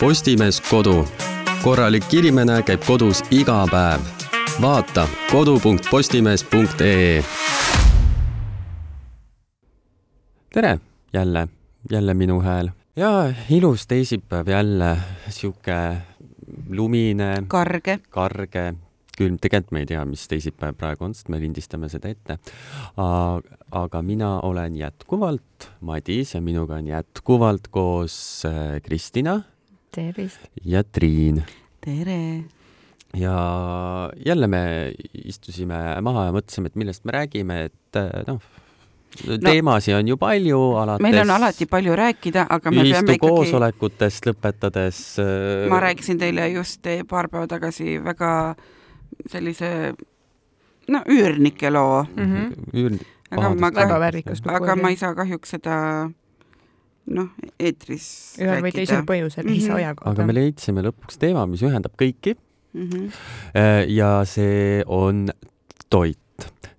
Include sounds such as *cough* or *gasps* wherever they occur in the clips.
Postimees Kodu. korralik inimene käib kodus iga päev. vaata kodu.postimees.ee. tere jälle, jälle minu hääl ja ilus teisipäev jälle, sihuke lumine. karge. karge külm, tegelikult me ei tea, mis teisipäev praegu on, sest me lindistame seda ette. aga mina olen jätkuvalt Madis ja minuga on jätkuvalt koos äh, Kristina. Tervist! ja Triin. tere! ja jälle me istusime maha ja mõtlesime, et millest me räägime, et äh, noh no, teemasid on ju palju alates meil on alati palju rääkida, aga me peame ikkagi koosolekutest lõpetades äh, ma rääkisin teile just paar päeva tagasi väga sellise no üürnike loo mm. -hmm. Üürn... aga ma väga väärikas lugu aga ma ei saa kahjuks seda noh, eetris ühel või teisel põhjusel mm -hmm. ei saa jagada. aga me leidsime lõpuks teema, mis ühendab kõiki mm. -hmm. ja see on toit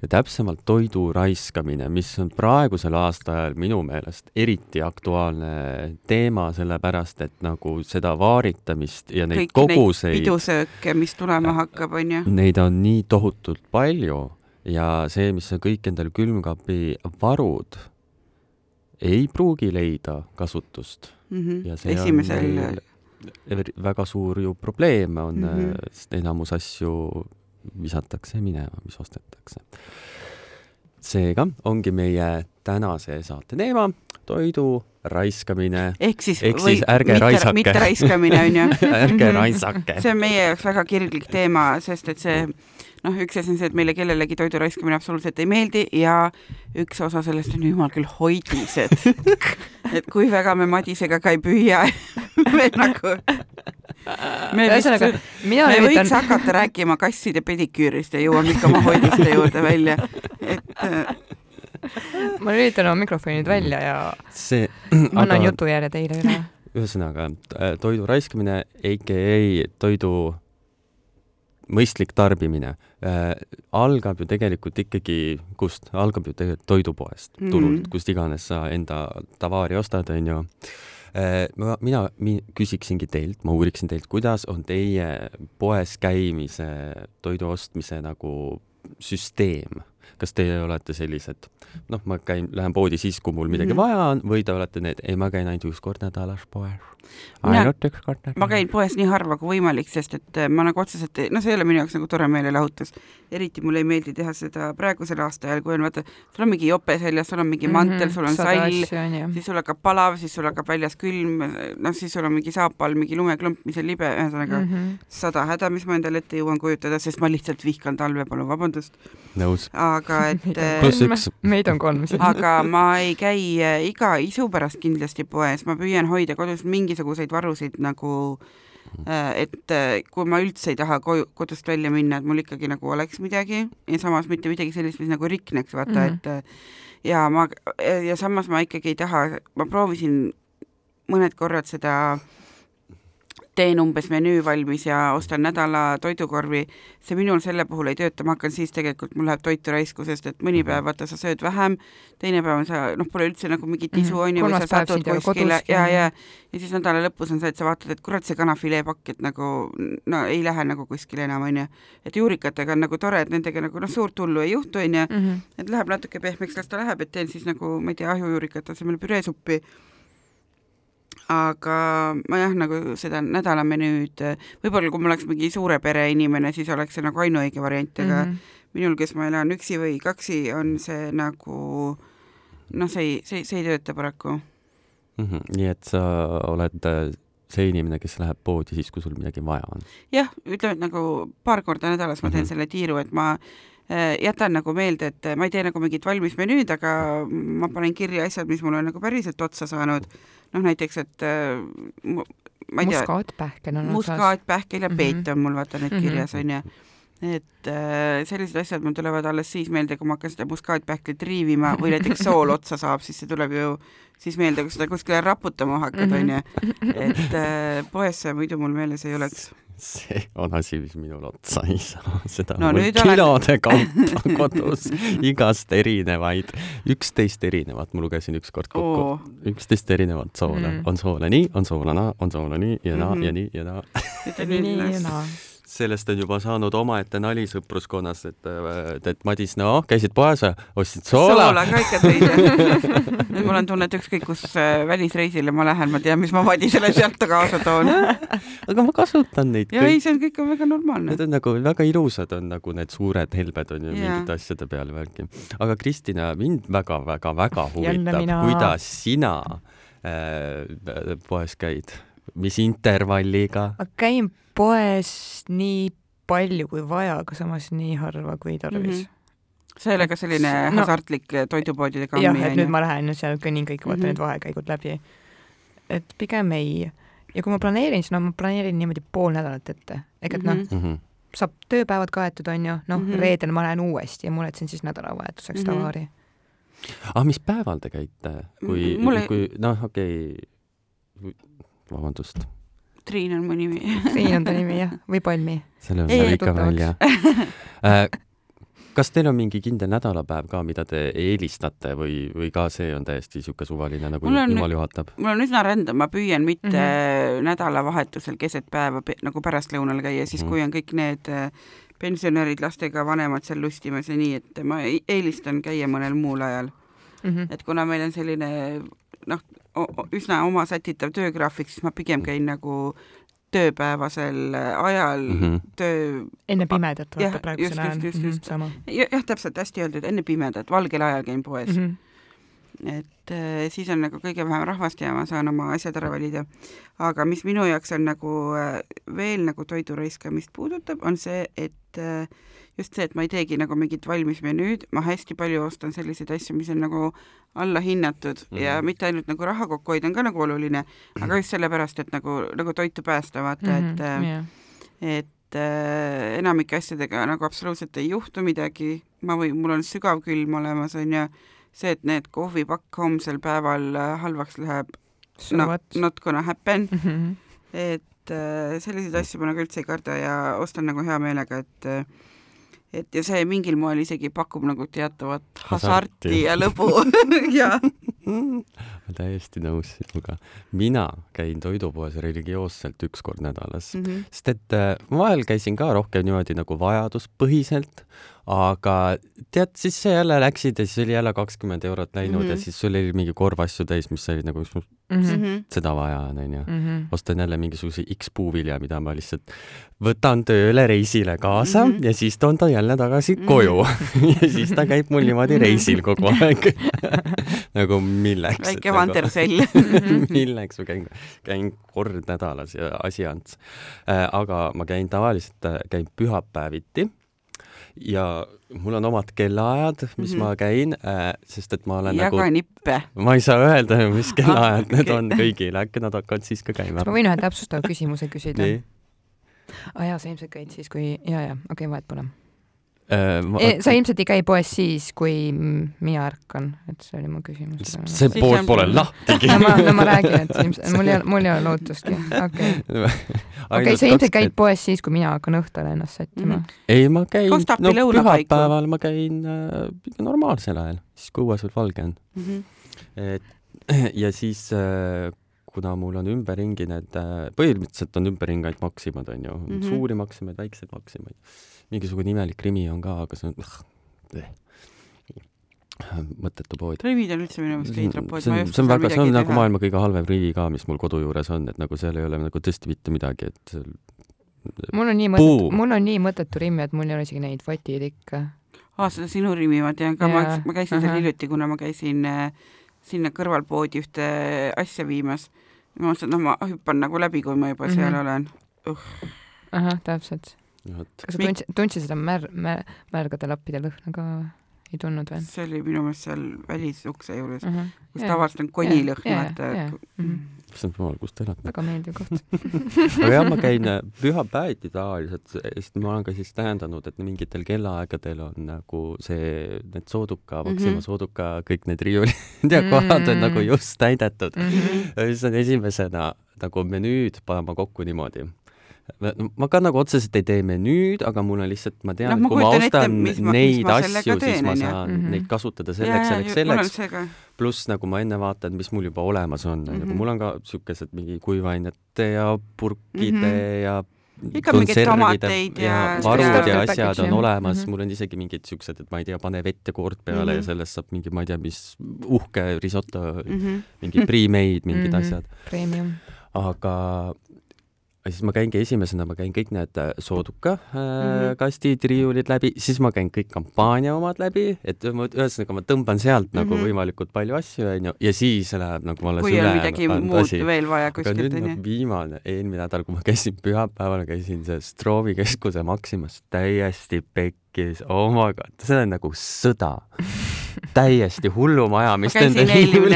ja täpsemalt toidu raiskamine, mis on praegusel aastaajal minu meelest eriti aktuaalne teema, sellepärast et nagu seda vaaritamist ja neid Kõik koguseid. pidusööke, mis tulema hakkab, onju. Neid on nii tohutult palju ja see, mis on kõik endal külmkapi varud, ei pruugi leida kasutust mm. -hmm. ja see Esimesel... on väga suur ju probleem on mm, -hmm. sest enamus asju visatakse minema, mis ostetakse. seega ongi meie tänase saate teema toidu raiskamine. ehk siis, ehk siis ärge mitte, raisake. mitte raiskamine, onju. *laughs* ärge raisake. see on meie jaoks väga kirglik teema, sest et see noh, üks asi on see, et meile kellelegi toidu raiskamine absoluutselt ei meeldi ja üks osa sellest on jumal küll hoidmised *laughs* et kui väga me Madisega ka ei püüa *laughs* me nagu me ühesõnaga, mina me üritan... võiks hakata rääkima kasside pediküürist ja jõuame ikka oma hoidmiste juurde välja, et äh, ma lülitan oma mikrofonid välja ja see, ma annan aga... jutujärje teile üle. ühesõnaga, toidu raiskamine, AKA toidu mõistlik tarbimine äh, algab ju tegelikult ikkagi, kust? algab ju tegelikult toidupoest, turult mm, -hmm. kust iganes sa enda tavaari ostad, onju Äh, ma, mina mi, küsiksingi teilt, ma uuriksin teilt, kuidas on teie poes käimise, toidu ostmise nagu süsteem? Kas teie olete sellised, noh, ma käin, lähen poodi siis, kui mul midagi mm -hmm. vaja on või te olete need, ei, ma käin ainult üks kord nädalas poes ainult üks kord nädalas. ma käin poes nii harva kui võimalik, sest et äh, ma nagu otseselt, noh, see ei ole minu jaoks nagu tore meelelahutus. eriti mulle ei meeldi teha seda praegusel aastaajal, kui on vaata, sul on mingi jope seljas, sul on mingi mantel mm, -hmm, sul on sall, siis sul hakkab palav, siis sul hakkab väljas külm, noh, siis sul on mingi saapa all mingi lumeklump, mis on libe, ühesõnaga mm -hmm. sada häda, mis ma endale ette jõuan kujutada, sest ma lihtsalt vihkan talve, palun vabandust. nõus. aga *laughs* et pluss üks. meid on kolm siin. aga ma ei käi äh, iga isu pärast kindlasti poes, ma püüan hoida kodus mingisuguseid varusid nagu äh, et äh, kui ma üldse ei taha koju, kodust välja minna, et mul ikkagi nagu oleks midagi ja samas mitte midagi sellist, mis nagu rikneks, vaata mm, -hmm. et äh, ja ma, ja samas ma ikkagi ei taha, ma proovisin mõned korrad seda äh, teen umbes menüü valmis ja ostan nädala toidukorvi, see minul selle puhul ei tööta, ma hakkan siis tegelikult, mul läheb toitu raisku, sest et mõni päev vaata sa sööd vähem, teine päev on sa noh, pole üldse nagu mingit isu on ju, või sa satud kuskile ja, ja ja siis nädala lõpus on see, et sa vaatad, et kurat, see kanafileepakk, et nagu no ei lähe nagu kuskile enam, on ju. et juurikatega on nagu tore, et nendega nagu noh, suurt hullu ei juhtu, on ju, mhm. et läheb natuke pehmeks, las ta läheb, et teen siis nagu ma ei tea, ahjujuurikate asemel püreesuppi aga ma jah, nagu seda nädalamenüüd, võib-olla kui ma oleks mingi suure pere inimene, siis oleks see nagu ainuõige variant, aga mm -hmm. minul, kes ma elan üksi või kaksi, on see nagu noh, see ei, see, see ei tööta paraku mm. -hmm. nii et sa oled äh, see inimene, kes läheb poodi siis, kui sul midagi vaja on? jah, ütleme, et nagu paar korda nädalas ma teen mm -hmm. selle tiiru, et ma äh, jätan nagu meelde, et ma ei tee nagu mingit valmis menüüd, aga ma panen kirja asjad, mis mul on nagu päriselt otsa saanud noh, näiteks, et äh, ma ei tea. muskaatpähkel on muskaatpähkel ja peet mm -hmm. on mul vaata nüüd mm -hmm. kirjas onju et äh, sellised asjad mul tulevad alles siis meelde, kui ma hakkan seda muskaatpähklit riivima või näiteks sool otsa saab, siis see tuleb ju siis meelde, kui seda kuskile raputama hakkad, Mhm. onju. et äh, poes see muidu mul meeles ei oleks. see on asi, mis minul otsa ei saa, seda No on mul nüüd olen- kilode kaupa *laughs* kodus, igast erinevaid, üksteist erinevat, ma lugesin ükskord kokku üksteist erinevat soole Mm. mm., on soole nii, on soole naa, on soole nii ja naa mm. -hmm. ja nii ja naa. nii ja naa. Sellest on juba saanud omaette nali sõpruskonnas, et, et, Madis, no käisid poes, ostsid soola, soola ka ikka tõid. nüüd mul on tunne, et ükskõik kus äh, välisreisile ma lähen, ma tean, mis ma Madisele sealt kaasa toon. *laughs* aga ma kasutan neid ja ei, kõik. see on kõik on väga normaalne Need. on nagu väga ilusad on nagu need suured helbed on ju Jaa. mingite asjade peal värki. aga Kristina, mind väga-väga-väga huvitab, mina. kuidas sina äh, poes käid, mis intervalliga? ma käin poes nii palju kui vaja, aga samas nii harva kui tarvis Mhm. see ei ole ka selline No- hasartlik toidupoodide jah, kammi et nüüd ma lähen seal kõnnin kõik, vaatan Mhm. need vahekäigud läbi. et pigem ei. ja kui ma planeerin, siis no ma planeerin niimoodi pool nädalat ette, ehk et noh, Mhm. Mm -hmm. saab tööpäevad kaetud, on ju, noh mm. -hmm. reedel ma lähen uuesti ja muretsen siis nädalavahetuseks mm -hmm. tavaari. ah, mis päeval te käite, kui Mm, mulle-, kui noh, okei okay., vabandust, Triin on mu nimi. Triin on ta nimi jah, või Palmi. selle on Ei, seal ei, ikka välja äh,. kas teil on mingi kindel nädalapäev ka, mida te eelistate või, või ka see on täiesti niisugune suvaline, nagu Mul on- jumal juhatab? mul on üsna rändam, ma püüan mitte mm. -hmm. nädalavahetusel keset päeva pe- nagu pärastlõunal käia, siis Mhm. kui on kõik need äh, pensionärid lastega vanemad seal lustimas ja nii, et ma eelistan käia mõnel muul ajal, Mhm. et kuna meil on selline noh, üsna oma sätitav töögraafik, siis ma pigem käin nagu tööpäevasel ajal mm, Mhm. -hmm. töö enne pimedat Jah, vaata praegusel just, ajal just, just, just. sama jah ja,, täpselt hästi öeldud, enne pimedat, valgel ajal käin poes mm. mm. -hmm. et äh, siis on nagu kõige vähem rahvast ja ma saan oma asjad ära valida. aga mis minu jaoks on nagu äh, veel nagu toidu raiskamist puudutab, on see, et äh, just see, et ma ei teegi nagu mingit valmismenüüd, ma hästi palju ostan selliseid asju, mis on nagu allahinnatud mm -hmm. ja Mhm. mitte ainult nagu raha kokku hoida on ka nagu oluline, aga just sellepärast, et nagu, nagu toitu päästa, vaata mm, -hmm. et äh, yeah. et äh, enamike asjadega nagu absoluutselt ei juhtu midagi, ma või mul on sügav külm olemas, on ju, see, et need kohvipakk homsel päeval äh, halvaks läheb, So no not gonna happen, mm. -hmm. et äh, selliseid asju ma nagu üldse ei karda ja ostan nagu hea meelega, et äh, et ja see mingil moel isegi pakub nagu teatavat hasarti Hasarti. ja lõbu *laughs* *laughs* ja täiesti nõus sinuga. mina käin toidupoes religioosselt üks kord nädalas mm. -hmm. sest et äh, vahel käisin ka rohkem niimoodi nagu vajaduspõhiselt, aga tead, siis sa jälle läksid ja siis oli jälle kakskümmend eurot läinud mm -hmm. ja Mhm. siis sul oli mingi korv asju täis, mis olid nagu, mis mul mm. -hmm. Mhm. seda vaja on, onju. Mm -hmm. ostan jälle mingisuguse X puuvilja, mida ma lihtsalt võtan tööle reisile kaasa mm Mhm. -hmm. ja siis toon ta jälle tagasi Mhm. koju *laughs* ja siis ta käib mul niimoodi reisil kogu aeg *laughs* nagu milleks. väike vandersell *laughs* milleks ma käin, käin kord nädalas ja asi ants äh,. aga ma käin tavaliselt, käin pühapäeviti ja mul on omad kellaajad, mis mm Mhm. -hmm. ma käin äh,, sest et ma olen jaga nagu, nippe. ma ei saa öelda, mis *laughs* kellaajad need okei. on kõigile, äkki nad hakkavad siis ka käima kas ma. võin ühe täpsustava küsimuse küsida? aa ah, jaa, sa ilmselt käid siis, kui, jaa, jaa, okei okay,, vahet pole. Ma... e,. sa ilmselt ei käi poes siis, kui mina ärkan, et see oli mu küsimus. see pood on- pole lahtigi *laughs* no ma, no ma räägin, et ilmselt mul ei ole, mul ei ole lootustki, okei. *laughs* okei, sa ilmselt käid poes siis, kui mina hakkan õhtule ennast sättima Mhm. ei, ma käin, no pühapäeval ma käin äh, normaalsel ajal, siis kui õues veel valge on. Mhm. et *clears throat* ja siis äh, kuna mul on ümberringi need äh,, põhimõtteliselt on ümberringi ainult Maximad onju mm. -hmm. suuri Maximaid, väikseid Maximaid. mingisugune imelik Rimi on ka, aga see on mõttetu pood. Rivid on üldse minu meelest see veidrad on, pood, ma ei oska see on seal väga, see on midagi nagu teha. maailma kõige halvem rivi ka, mis mul kodu juures on, et nagu seal ei ole nagu tõesti mitte midagi, et seal mul on nii mõttetu, mul on nii mõttetu rimm, et mul ei ole isegi neid vatirikke. aa, seda sinu Rivi ma tean ka, ma ma käisin seal ahah. hiljuti, kuna ma käisin äh, sinna kõrvalpoodi ühte asja viimas. Ma mõtlesin, et noh, ma hüppan nagu läbi, kui ma juba seal Mhm. olen. ahah, täpselt. kas sa tundsid, tundsid seda mär-, mär-, märgade lappide lõhna ka või? Ei tundnud veel see oli minu meelest seal välisukse juures uh? -huh. kus Jaa. tavaliselt on konilõhn Jaa, vaata jaa, jaa. et Mhm. issand jumal, kus te elate? väga meeldiv koht. *laughs* aga jah, ma käin äh, pühapäeviti tavaliselt, sest ma olen ka siis tähendanud, et mingitel kellaaegadel on nagu see, need sooduka, Maxima Mhm. sooduka, kõik need riiulid *laughs* ja kohad on Mm. nagu just täidetud. Mhm. ja siis on esimesena nagu menüüd panen ma kokku niimoodi. Ma ka nagu otseselt ei tee menüüd, aga mul on lihtsalt, ma tean no,, ma et kui ma ette, ostan mis ma- mis neid ma asju, siis ma saan Mhm. neid kasutada selleks, selleks, selleks, pluss nagu ma enne vaatan, mis mul juba olemas on, onju, Mhm. mul on ka siukesed mingi kuivainete ja purkide mm. -hmm. ja Ikka mingeid tomateid ja- varud ja asjad on olemas mm. -hmm. mul on isegi mingid siuksed, et ma ei tea, pane vett ja koort peale mm. -hmm. ja sellest saab mingi, ma ei tea, mis uhke risoto mm, -hmm. Mingid pre-made mingid mm. -hmm. asjad, Premium. aga ja siis ma käingi esimesena, ma käin kõik need äh, sooduka äh, mm. -hmm. kastid, riiulid läbi, siis ma käin kõik kampaania omad läbi, et ma- ühesõnaga ma tõmban sealt mm -hmm. nagu Mhm. võimalikult palju asju, onju, ja siis läheb nagu alles kui on midagi muud asi veel vaja kuskilt onju viimane, eelmine nädal, kui ma käisin pühapäeval, käisin see Strovi keskuse Maximas täiesti pekkis, oh my god, see on nagu sõda. Täiesti hullumaja, mis nende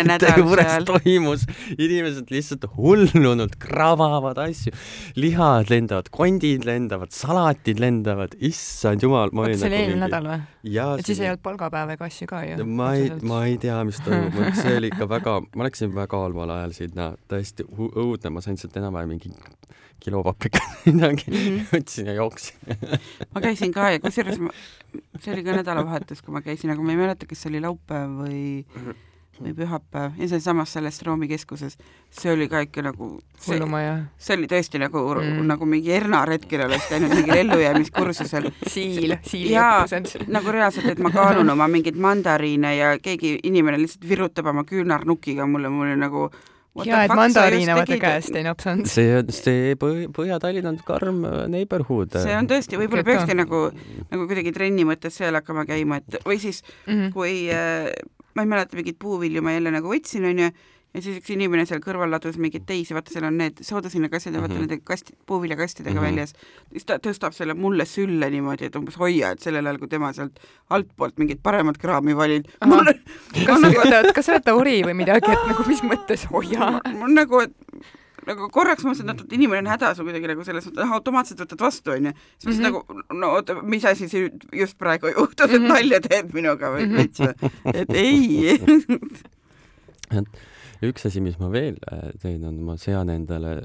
nädal juures toimus. inimesed lihtsalt hullunult kravavad asju, lihad lendavad, kondid lendavad, salatid lendavad, issand jumal, ma olin see oli nagu eelmine nädal või? et siis ei olnud palgapäeva ega asju ka ju? ma ei, ma ei tea, mis toimub, see oli ikka väga, ma läksin väga halval ajal sinna, täiesti õudne, ma sain sealt enam-vähem mingi kilo paprikat *laughs* midagi Mhm. võtsin ja jooksin. ma käisin ka ja kusjuures ma, see oli ka nädalavahetus, kui ma käisin, aga ma ei mäleta, kas see oli laupäev või või pühapäev ja sealsamas selles Roomi keskuses, see oli ka ikka nagu see, see oli tõesti nagu Mm. mm. nagu mingi Erna Retkel oleks käinud mingil ellujäämiskursusel siil, siili Jaa. õppused. nagu reaalselt, et ma kaalun oma mingeid mandariine ja keegi inimene lihtsalt virutab oma küünarnukiga mulle, mul oli nagu ja, et mandariine vaata käest ei napsanud. see on, see Põh-, Põhja-Tallinn on karm äh, neighborhood. see on tõesti, võib-olla peakski nagu, nagu kuidagi trenni mõttes seal hakkama käima, et või siis Mhm. kui äh, ma ei mäleta, mingeid puuvilju ma jälle nagu võtsin, onju, ja siis üks inimene seal kõrval ladus mingeid teisi, vaata seal on need soodushinnakastid ja vaata Mhm. nende kastid, puuviljakastidega Mhm. väljas, siis ta tõstab selle mulle sülle niimoodi, et umbes hoia, et sellel ajal, kui tema sealt altpoolt mingit paremat kraami valib. On, kas sa oota, kas sa oled ta ori või midagi, et nagu mis mõttes hoia? mul on nagu, et nagu korraks ma mõtlesin, et oot, inimene on hädas või kuidagi nagu selles mõttes, et automaatselt võtad vastu, onju. siis ma mõtlesin Mhm. nagu, no oota, mis asi siin just praegu juhtus, et Mhm. nalja teed minuga või Mhm. veits või, et *laughs* ei. üks asi, mis ma veel äh, teen, on ma sean endale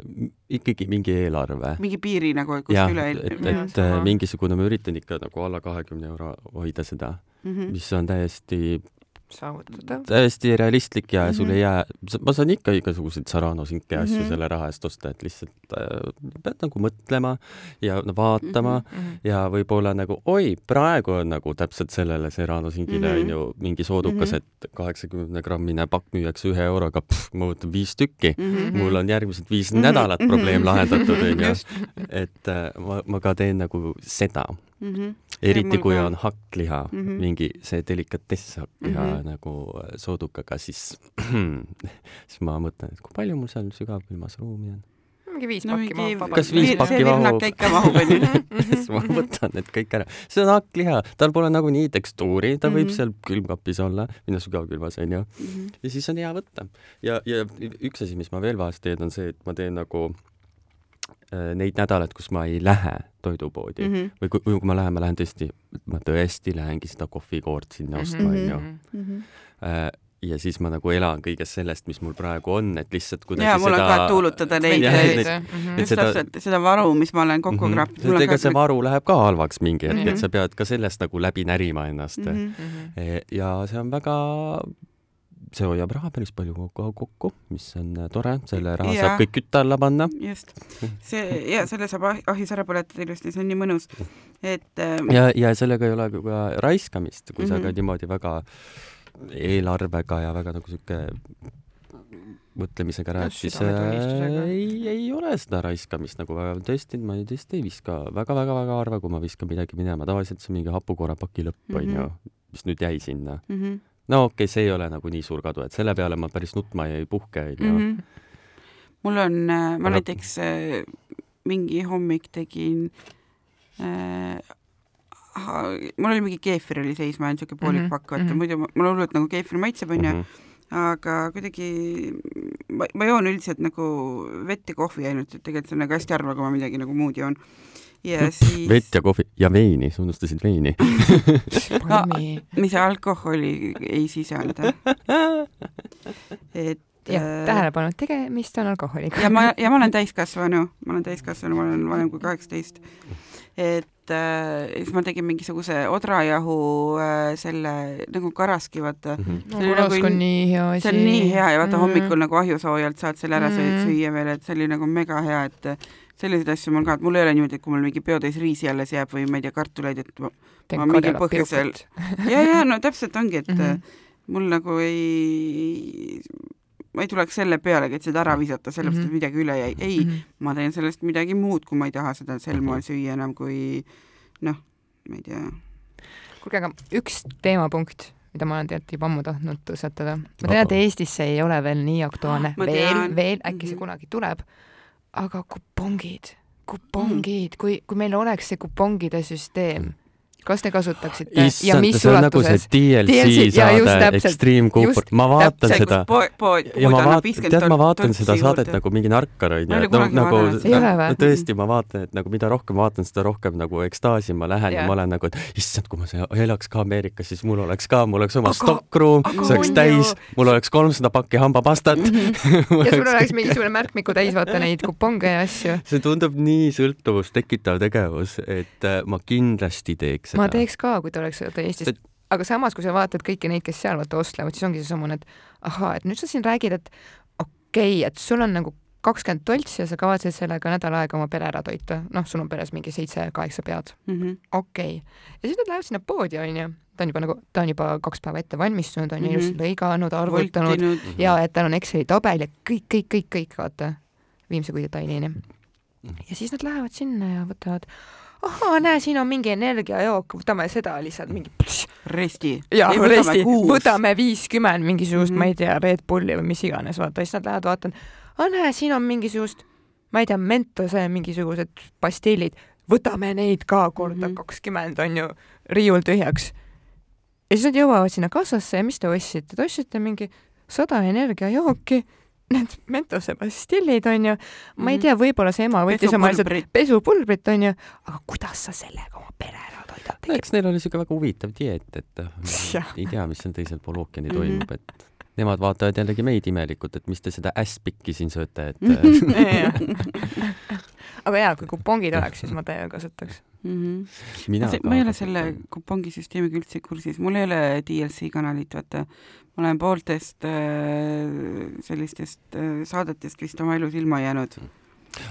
ikkagi mingi eelarve. mingi piiri nagu, kus jah, üle et, et sama. äh, mingisugune, ma üritan ikka nagu alla kahekümne euro hoida seda, mm. mis on täiesti saavutatav. täiesti realistlik ja mm -hmm. sul Mhm. ei jää, ma saan ikka igasuguseid Sarano sinke asju mm Mhm. -hmm. selle raha eest osta, et lihtsalt äh, pead nagu mõtlema ja no, vaatama mm Mhm. -hmm. ja võib-olla nagu oi, praegu on nagu täpselt sellele Serrano singile on Mhm. ju mingi soodukas mm, Mhm. -hmm. et kaheksakümne grammine pakk müüakse ühe euroga, ma võtan viis tükki mm. -hmm. Mhm. mul on järgmised viis Mhm. nädalat probleem Mhm. lahendatud, onju *laughs* et äh, ma, ma ka teen nagu seda, Mm -hmm. Eriti kui on hakkliha mm. -hmm. mingi see delikatess hakkliha mm. -hmm. nagu soodukaga, siis, *clears throat* siis ma mõtlen, et kui palju mul seal sügavkülmas ruumi on. mingi viis no pakki mingi mahub Kas viis see pakki mahub? ikka mahub, onju. *laughs* siis ma võtan need kõik ära. see on hakkliha, tal pole nagunii tekstuuri, ta mm -hmm. võib Mhm. seal külmkapis olla, noh, sügavkülmas onju. Mhm. ja siis on hea võtta. ja, ja üks asi, mis ma veel vahest teen, on see, et ma teen nagu neid nädalaid, kus ma ei lähe toidupoodi mm. -hmm. Mhm. või kui, kui ma lähen, ma lähen tõesti, ma tõesti lähengi seda kohvikoort sinna ostma, Mhm. onju. Mhm. ja siis ma nagu elan kõigest sellest, mis mul praegu on, et lihtsalt kuidagi ja mul on seda ka, et tuulutada neid neid- Mhm. just seda- täpselt seda varu, mis ma olen kokku Mhm. kraapinud. sest ega see varu läheb ka halvaks mingi hetk, Mhm. et sa pead ka sellest nagu läbi närima ennast mm. Mhm. -hmm. ja see on väga, see hoiab raha päris palju kokku, kokku, mis on äh, tore, selle raha Jaa. saab kõik kütte alla panna. just, see ja selle saab ahjus ära põletada ilusti, see on nii mõnus, et ähm, ja, ja sellega ei ole ka- ka raiskamist, kui mm -hmm. sa Mhm. ka niimoodi väga eelarvega ja väga nagu sihuke mõtlemisega rääd, Kas siis äh, ei, ei ole seda raiskamist nagu väga, tõesti, ma tõesti ei viska väga-väga-väga harva, kui ma viskan midagi minema, tavaliselt see on mingi hapukoorapaki lõpp Mhm. onju mm -hmm. mis nüüd jäi sinna. mhm, no okei okay,, see ei ole nagu nii suur kadu, et selle peale ma päris nutma ei puhke onju. mhm. mul on, ma Aga- näiteks äh, mingi hommik tegin äh, mul oli mingi keefir oli sees, ma olen niisugune poolik Mhm, pakk, vaata mhm. muidu ma- mulle hullult nagu keefir maitseb, onju Mhm. aga kuidagi ma, ma joon üldiselt nagu vett ja kohvi ainult, et tegelikult see on nagu hästi harva, kui ma midagi nagu muud joon. Ja siis vett ja kohvi ja veini, sa unustasid veini *laughs* Palmi. mis alkoholi ei sisalda. et jah, äh, tähelepanu, tegemist on alkoholiga. ja ma, ja ma olen täiskasvanu, ma olen täiskasvanu, ma olen vanem kui kaheksateist. et äh, siis ma tegin mingisuguse odrajahu äh, selle nagu karaski, vaata Mhm. no see oli karask nagu on nii hea asi. see on nii hea ja vaata Mhm. hommikul nagu ahjusoojalt saad selle ära Mhm. süüa veel, et see oli nagu mega hea, et selliseid asju mul ka, et mul ei ole niimoodi, et kui mul mingi peotäis riisi alles jääb või ma ei tea, kartuleid, et ma, Teen ma mingil põhjusel- *laughs* ja, ja no täpselt ongi, et mm Mhm. -hmm. mul nagu ei, ma ei tuleks selle pealegi, et seda ära visata, sellepärast Mhm. et midagi üle jäi, ei mm, Mhm. -hmm. ma teen sellest midagi muud, kui ma ei taha seda sel moel süüa enam, kui noh, ma ei tea. kuulge, aga üks teemapunkt, mida ma olen tegelikult juba ammu tahtnud tõstatada. ma tean, et. Eestis see ei ole veel nii aktuaalne, veel, veel, äkki see Mhm. kunagi tuleb. Aga kupongid, kupongid, kui, kui meil oleks see kupongide süsteem, kas te kasutaksite? Ja issand, mis see on nagu see ulatuses? DLC, DLC ja just saade täpselt, Extreme Cooper just, ma vaatan see, seda. Pood, pood, ja ma vaatan, 50 tead, ma vaatan toltsi seda saadet juurde. nagu mingi narkar onju, et no kunagi nagu no, tõesti, ma vaatan, et nagu mida rohkem vaatan, seda rohkem nagu ekstaasi ma lähen ja, Jaa. ja ma olen nagu, et issand, kui ma elaks ka Ameerikas, siis mul oleks ka, mul oleks oma aga see oleks on täis mul oleks kolmsada pakki hambapastat. *laughs* Ja sul oleks mingisugune märkmiku täis, vaata neid kuponge ja asju. see tundub nii sõltuvust tekitav tegevus, et äh, ma kindlasti teeks seda. ma teeks ka, kui ta oleks Eestis Sest-, aga samas, kui sa vaatad kõiki neid, kes seal vaata ostlevad, siis ongi seesamune, et ahaa, et nüüd sa siin räägid, et okei okay,, et sul on nagu kakskümmend toltsi ja sa kavatsed sellega nädal aega oma pere ära toita, noh, sul on peres mingi seitse-kaheksa pead, Mhm. okei okay.. ja siis nad lähevad sinna poodi, onju, ta on juba nagu, ta on juba kaks päeva ette valmistunud, on ju Mhm. ilusti lõiganud, arvutanud voltinud, ja et tal on Exceli tabel ja kõik, kõik, kõik, kõik, vaata, viimse kui detailini. ja siis nad lähevad sinna ja võtavad ahaa, näe, siin on mingi energiajook, võtame seda lihtsalt mingi resti. ja Ei, võtame resti, võtame viiskümmend mingisugust mm. -hmm. ma ei tea, Red Bulli või mis iganes, vaata, siis nad lähevad vaatavad, aa näe, siin on mingisugust, ma ei tea, Mentose mingisugused pastillid, võtame neid ka korda Mhm. kakskümmend mm -hmm. on ju, riiul tühjaks. ja siis nad jõuavad sinna kassasse ja mis te ostsite, te ostsite mingi sada energiajooki, need Mentose pastillid on ju, ma ei Mhm. tea, võib-olla see ema võttis oma lihtsalt pesupulbrit. pesupulbrit on ju, aga kuidas sa sellega oma pere ära toidad no eks neil oli siuke väga huvitav dieet, *laughs* et ei tea, mis seal teisel pool ookeani Mhm. toimub, et nemad vaatavad jällegi meid imelikult, et mis te seda ässpikki siin sööte, et *laughs* *laughs* aga jaa, kui kupongid oleks, siis ma täiega kasutaks. Mhm. mina See- ma ei ole selle kupongisüsteemiga üldse kursis, mul ei ole DLC kanalit, vaata. ma olen pooltest äh, sellistest äh, saadetest vist oma elus ilma jäänud.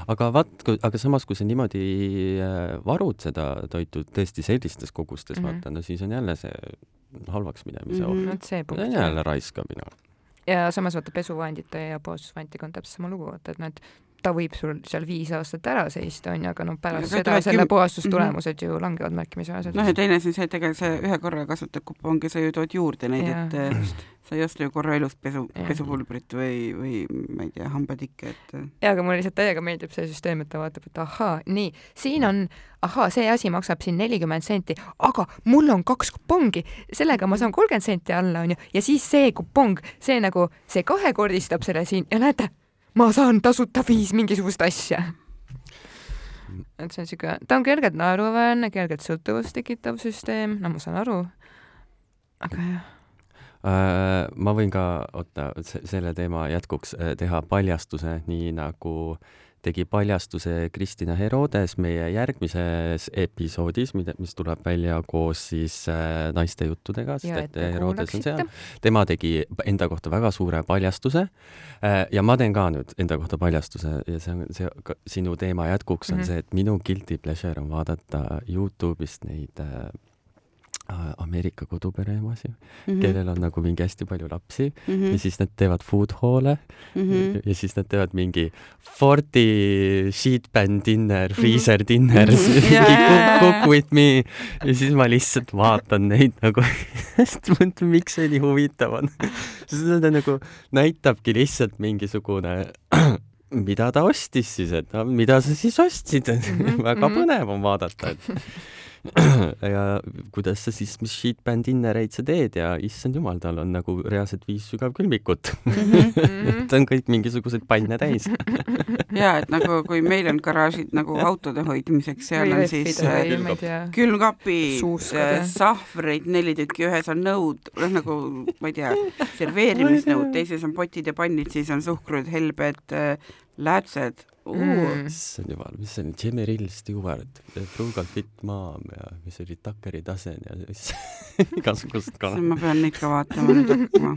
Aga vaat, aga samas, kui sa niimoodi äh, varud seda toitu tõesti sellistes kogustes mm. -hmm. vaata, no siis on jälle see halvaks minemise Mhm. oht. see punkt on. jälle raiskamine. ja samas vaata pesuvahendite ja puhastusvahendiga on täpselt sama lugu, vaata et et ta võib sul seal viis aastat ära seista, onju, aga no pärast Aga seda selle küm- puhastustulemused ju langevad märkimisväärselt. noh, ja teine asi on see, et ega sa ühe korra kasutad kuponge, sa ju tood juurde neid, et äh, sa ei osta ju korra elus pesu pesupulbrit või, või ma ei tea, hambatikke, et äh, jaa, aga mulle lihtsalt täiega meeldib see süsteem, et ta vaatab, et ahaa, nii, siin on, ahaa, see asi maksab siin nelikümmend senti, aga mul on kaks kupongi, sellega ma saan kolmkümmend senti alla, onju, ja siis see kupong, see nagu, see kahekordistab selle siin ja näete, ma saan tasuta viis mingisugust asja. et see on siuke, ta on kergelt naeruväärne, kergelt sõltuvust tekitav süsteem, no ma saan aru. aga jah, Äh, ma võin ka, oota, selle teema jätkuks äh, teha paljastuse, nii nagu tegi paljastuse Kristina Herodes meie järgmises episoodis, mida, mis tuleb välja koos siis äh, naiste juttudega, sest et Herodes on seal tema tegi enda kohta väga suure paljastuse äh, ja ma teen ka nüüd enda kohta paljastuse ja see on see sinu teema jätkuks on mm. -hmm. see, et minu guilty pleasure on vaadata Youtube'ist neid äh, Ameerika kodupereemasid mm, mhm, -hmm. kellel on nagu mingi hästi palju lapsi mm -hmm. ja mhm, siis nad teevad food hall'e mm mhm. -hmm. ja siis nad teevad mingi forty sheet pan dinner, freezer dinner mm, -hmm. Mingi jaa, cook, cook with me ja siis ma lihtsalt vaatan neid nagu *laughs* hästi mõtlen, miks see nii huvitav on. sest ta nagu näitabki lihtsalt mingisugune *clears throat* mida ta ostis siis, et no, mida sa siis ostsid mm, -hmm. väga mhm. põnev on vaadata, et *laughs* *clears throat* ja kuidas sa siis, mis sheetband innereid sa teed ja issand jumal, tal on nagu reaalselt viis sügavkülmikut Mhm. *laughs* et on kõik mingisuguseid panne täis *laughs* ja et nagu kui meil on garaažid nagu autode hoidmiseks, seal on siis äh, külmkapid jah., sahvreid neli tükki, ühes on nõud, noh nagu ma ei tea, *laughs* serveerimisnõud, teises on potid ja pannid, siis on suhkrud, helbed, läätsed uh,. Mm. issand jumal, mis see oli, Gemerill Stewart, Frugal Fit Mom ja mis oli Tuckeri tasen ja mis *laughs* igasugused kala. ma pean neid ka vaatama nüüd hakkama.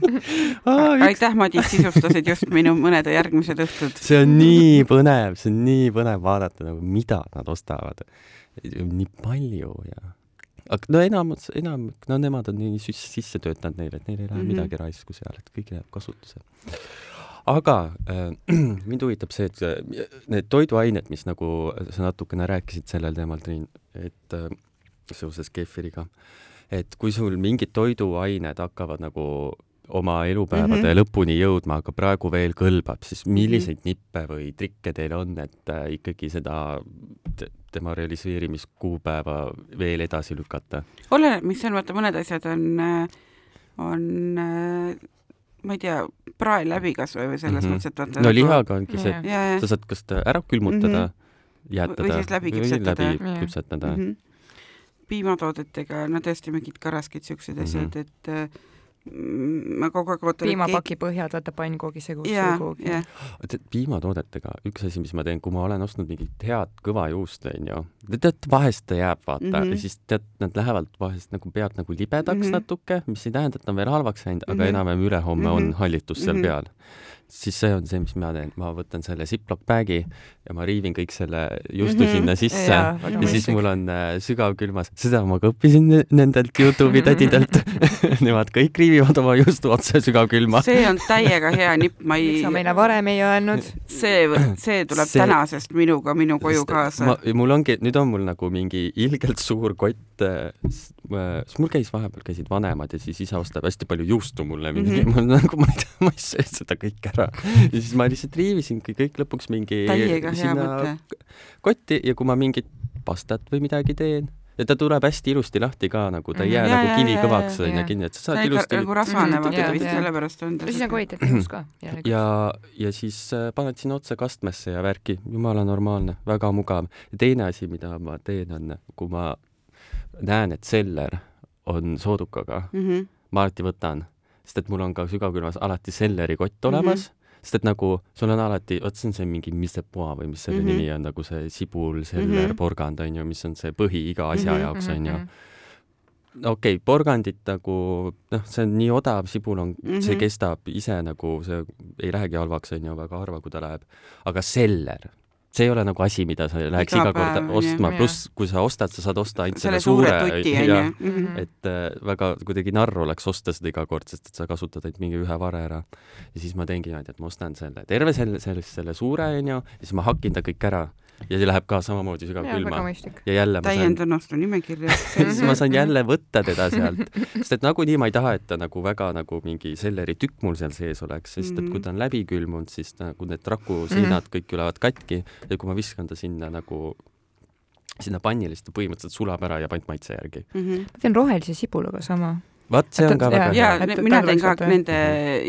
*laughs* aitäh, Madis, sisustasid just minu mõned järgmised õhtud. see on nii põnev, see on nii põnev vaadata nagu mida nad ostavad. nii palju ja aga no enamus, enam, no nemad on nii sisse, töötanud neile, et neil ei lähe mm. -hmm. midagi raisku seal, et kõik jääb kasutusele. Aga äh, *clears throat* mind huvitab see, et äh, need toiduained, mis nagu sa natukene rääkisid sellel teemal, Triin, et äh, seoses kefiriga, et kui sul mingid toiduained hakkavad nagu oma elupäevade mm Mhm. -hmm. lõpuni jõudma, aga praegu veel kõlbab, siis milliseid mm -hmm. nippe või trikke teil on, et äh, ikkagi seda te- tema realiseerimiskuupäeva veel edasi lükata? oleneb, mis on, vaata mõned asjad on, on ma ei tea, prae läbi kas või, selles Mhm. mm -hmm. mõttes, et vaata no lihaga ongi see, sa saad kas ära külmutada mm, -hmm. jäätada Või siis läbi küpsetada. läbi küpsetada mm. -hmm. piimatoodetega, no tõesti mingid karaskid, siuksed Mhm. asjad, et äh, mm, ma kogu aeg ootan. piimapaki põhjad, vaata pannkoogi segus ja. tead, piimatoodetega üks asi, mis ma teen, kui ma olen ostnud mingit head kõva juust, onju, tead, vahest ta jääb, vaata mm. -hmm. ja siis tead, nad lähevad vahest nagu pealt nagu libedaks mm. -hmm. natuke, mis ei tähenda, et ta on veel halvaks läinud, aga mm. -hmm. enam-vähem ülehomme mm -hmm. on Mhm. hallitus seal mm. -hmm. peal. Siis see on see, mis mina teen, ma võtan selle Ziploc bag'i ja ma riivin kõik selle juustu mm Mhm. -hmm. sinna sisse ja, ja siis mõistlik. mul on äh, sügavkülmas, seda ma ka õppisin ne- nendelt Youtube'i tädidelt *laughs* Nemad kõik riivivad oma juustu otse sügavkülma. see on täiega hea nipp, ma ei sa, meile varem ei öelnud? see, see tuleb See- tänasest minuga minu koju kaasa ma, mul ongi, nüüd on mul nagu mingi ilgelt suur kott, siis mul käis vahepeal, käisid vanemad ja siis isa ostab hästi palju juustu mulle mm, Mhm. *laughs* -hmm. ma nagu, ma ei tea, ma ei söö seda kõike ära. ja siis ma lihtsalt riivisingi kõik lõpuks mingi täiega mõte. kotti ja kui ma mingit pastat või midagi teen ja ta tuleb hästi ilusti lahti ka nagu, ta ei jää Mhm. Ja, nagu ja, kivikõvaks ja, onju ja. kinni, et sa saad ikka ilusti nagu rasvane, vaata vist sellepärast on ta siis on kvaliteetne ka. *clears throat* ja, ja siis äh, paned sinna otse kastmesse ja värki, jumala normaalne, väga mugav. ja teine asi, mida ma teen, on, kui ma näen, et seller on soodukaga, mm. -hmm. ma alati võtan, sest et mul on ka sügavkülmas alati sellerikott olemas mm, -hmm. sest et nagu sul on alati, vot see on see mingi misepoa või mis selle mm Mhm. -hmm. nimi on, nagu see sibul, seller mm, Mhm. -hmm. porgand on ju, mis on see põhi iga asja mm Mhm, -hmm. jaoks on Mhm, ju. okei okay,, porgandit nagu noh, see on nii odav, sibul on mm, -hmm. see Mhm. kestab ise nagu see ei lähegi halvaks, on ju, väga harva, kui ta läheb. aga seller, see ei ole nagu asi, mida sa läheks Iga iga kord ostma pluss kui sa ostad, sa saad osta ainult selle suure ja- onju. Mhm. et äh, väga kuidagi narr oleks osta seda iga kord, sest et sa kasutad ainult mingi ühe vare ära. ja siis ma teengi niimoodi, et ma ostan selle terve selle, selle, selle suure onju, ja siis ma hakin ta kõik ära ja see läheb ka samamoodi sügavkülma. ja jälle ma saan, täiendan ostu nimekirja. *laughs* siis ma saan jälle võtta teda sealt, sest et nagunii ma ei taha, et ta nagu väga nagu mingi selleritükk mul seal sees oleks, sest et kui ta on läbi külmunud, siis nagu need rakuseinad kõik tulevad katki ja kui ma viskan ta sinna nagu sinna pannile, siis ta põhimõtteliselt sulab ära ja ainult maitse järgi. Mhm. ma teen rohelise sibulaga sama. Vaat see on ka väga ja hea. Mina teen ka nende